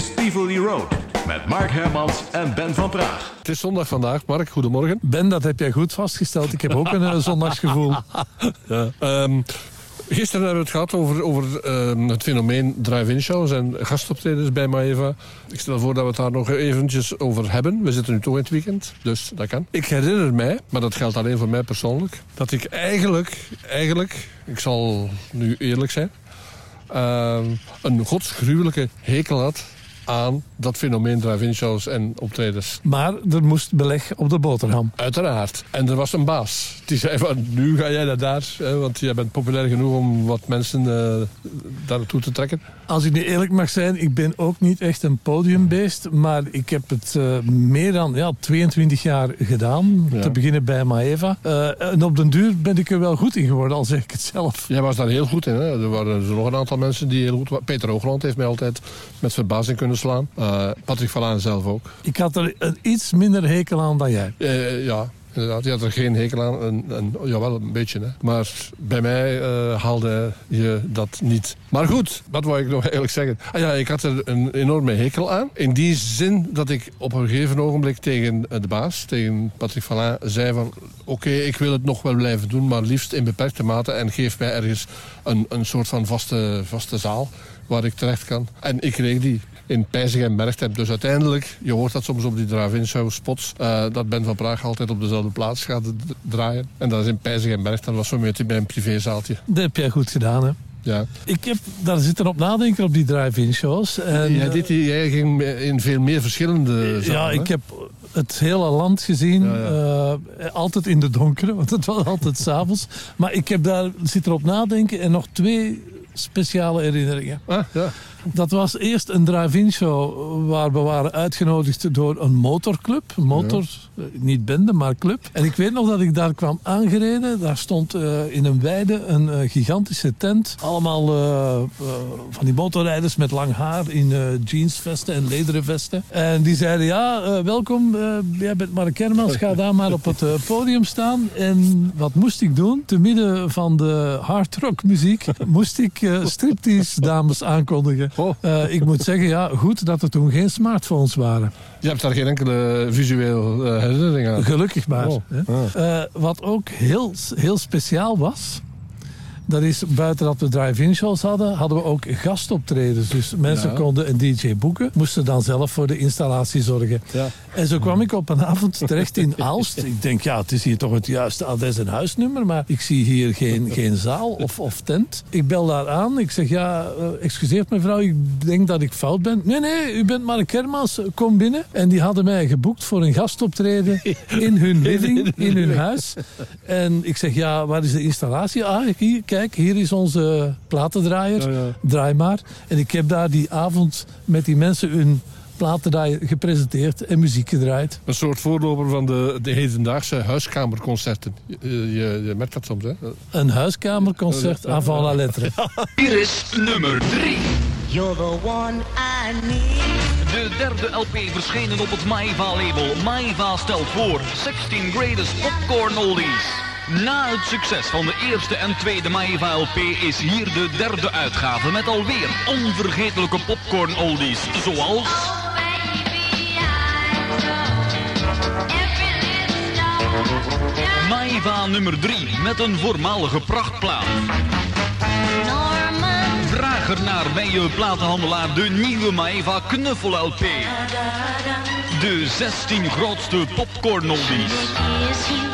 is Tivoli Road met Mark Hermans en Ben van Praag. Het is zondag vandaag, Mark. Goedemorgen. Ben, dat heb jij goed vastgesteld. Ik heb ook een eh, zondagsgevoel. Ja. Ehm, gisteren hebben we het gehad over, over ehm, het fenomeen drive-in shows en gastoptredens bij Maeva. Ik stel voor dat we het daar nog eventjes over hebben. We zitten nu toch in het weekend, dus dat kan. Ik herinner mij, maar dat geldt alleen voor mij persoonlijk, dat ik eigenlijk, eigenlijk, ik zal nu eerlijk zijn, ehm, een godsgruwelijke hekel had aan dat fenomeen drive-in shows en optredens. Maar er moest beleg op de boterham. Uiteraard. En er was een baas. Die zei van, nu ga jij naar daar. Hè, want jij bent populair genoeg om wat mensen eh, daar naartoe te trekken. Als ik nu eerlijk mag zijn, ik ben ook niet echt een podiumbeest. Maar ik heb het eh, meer dan ja, 22 jaar gedaan. Ja. Te beginnen bij Maeva. Eh, en op den duur ben ik er wel goed in geworden, al zeg ik het zelf. Jij was daar heel goed in. Hè? Er waren er nog een aantal mensen die heel goed waren. Peter Hoogland heeft mij altijd met verbazing kunnen slaan. Eh, Patrick Vallaan zelf ook. Ik had er een iets minder hekel aan dan jij. Eh, ja, inderdaad. Je had er geen hekel aan. Een, een, jawel, een beetje. Hè. Maar bij mij eh, haalde je dat niet. Maar goed, wat wou ik nog eigenlijk zeggen? Ah ja, ik had er een enorme hekel aan. In die zin dat ik op een gegeven ogenblik tegen de baas, tegen Patrick Vallaan, zei van... Oké, ik wil het nog wel blijven doen, maar liefst in beperkte mate. En geef mij ergens een, een soort van vaste, vaste zaal waar ik terecht kan. En ik kreeg die in Pijzig en Bergtem. Dus uiteindelijk, je hoort dat soms op die drive-in show spots, eh, dat Ben van Praag altijd op dezelfde plaats gaat draaien. En dat is in Pijzig en Bergtem. Dat was zo'n beetje bij een privézaaltje. Dat heb jij goed gedaan, hè? Ja. Ik heb daar zitten op nadenken op die drive-in shows. En, jij, dit, jij ging in veel meer verschillende zalen. Ja, ik heb het hele land gezien. Ja, ja. eh, altijd in de donkere, want het was altijd s'avonds. Maar ik heb daar zit erop nadenken en nog twee speciale herinneringen. Ah, ja. Dat was eerst een drive-in show waar we waren uitgenodigd door een motorclub. Motor, eh, niet bende, maar club. En ik weet nog dat ik daar kwam aangereden. Daar stond eh, in een weide een eh, gigantische tent. Allemaal van die motorrijders met lang haar in jeansvesten en lederen vesten. En die zeiden, ja, welkom, jij bent Mark Kermans, ga daar maar op het podium staan. En wat moest ik doen? Te midden van de hard rock muziek moest ik striptease dames aankondigen. Oh. Eh, ik moet zeggen, ja, goed dat er toen geen smartphones waren. Je hebt daar geen enkele visueel eh, herinnering aan. Gelukkig maar. Oh, hè. ah. Eh, wat ook heel, heel speciaal was... Dat is, buiten dat we drive-in shows hadden, hadden we ook gastoptredens. Dus mensen Ja. konden een DJ boeken, moesten dan zelf voor de installatie zorgen. Ja. En zo kwam ik op een avond terecht in Aalst. Ik denk, ja, het is hier toch het juiste adres en huisnummer, maar ik zie hier geen, geen zaal of, of tent. Ik bel daar aan, ik zeg, ja, eh, excuseert mevrouw, ik denk dat ik fout ben. Nee, nee, u bent Mark Kermans, kom binnen. En die hadden mij geboekt voor een gastoptreden in hun living, in hun huis. En ik zeg, ja, waar is de installatie? Ah, hier, kijk, hier is onze platendraaier. Ja, ja. Draai maar. En ik heb daar die avond met die mensen hun platendraaier gepresenteerd en muziek gedraaid. Een soort voorloper van de, de hedendaagse huiskamerconcerten. Je, je, je merkt dat soms, hè? Een huiskamerconcert avant la lettre. Hier is nummer 3. You're the one I need. De derde LP verschenen op het Maiva-label. Maiva stelt voor 16 Greatest Popcorn Oldies. Na het succes van de eerste en tweede Maiva LP is hier de derde uitgave met alweer onvergetelijke popcorn oldies. Zoals Maiva nummer 3 met een voormalige prachtplaat. Vraag er naar bij je platenhandelaar de nieuwe Maeva Knuffel LP. De 16 grootste popcorn oldies.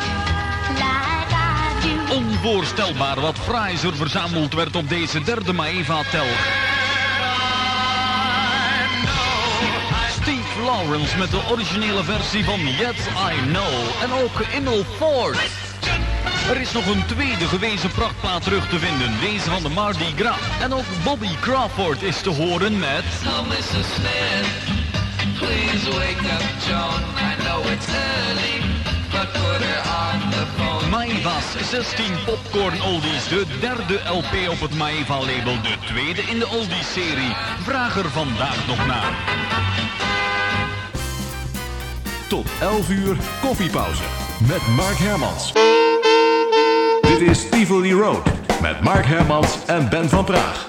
Onvoorstelbaar wat fraais er verzameld werd op deze derde Maeva tel. Steve Lawrence met de originele versie van Yes I Know. En ook Emil Ford. Er is nog een tweede gewezen prachtplaat terug te vinden, deze van de Mardi Gras. En ook Bobby Crawford is te horen met... Please wake up Joan. I know early, Maiva's 16 Popcorn Oldies, de derde LP op het Maiva-label, de tweede in de Oldies-serie. Vraag er vandaag nog naar. Tot 11 uur koffiepauze met Mark Hermans. Dit is Tivoli Road met Mark Hermans en Ben van Praag.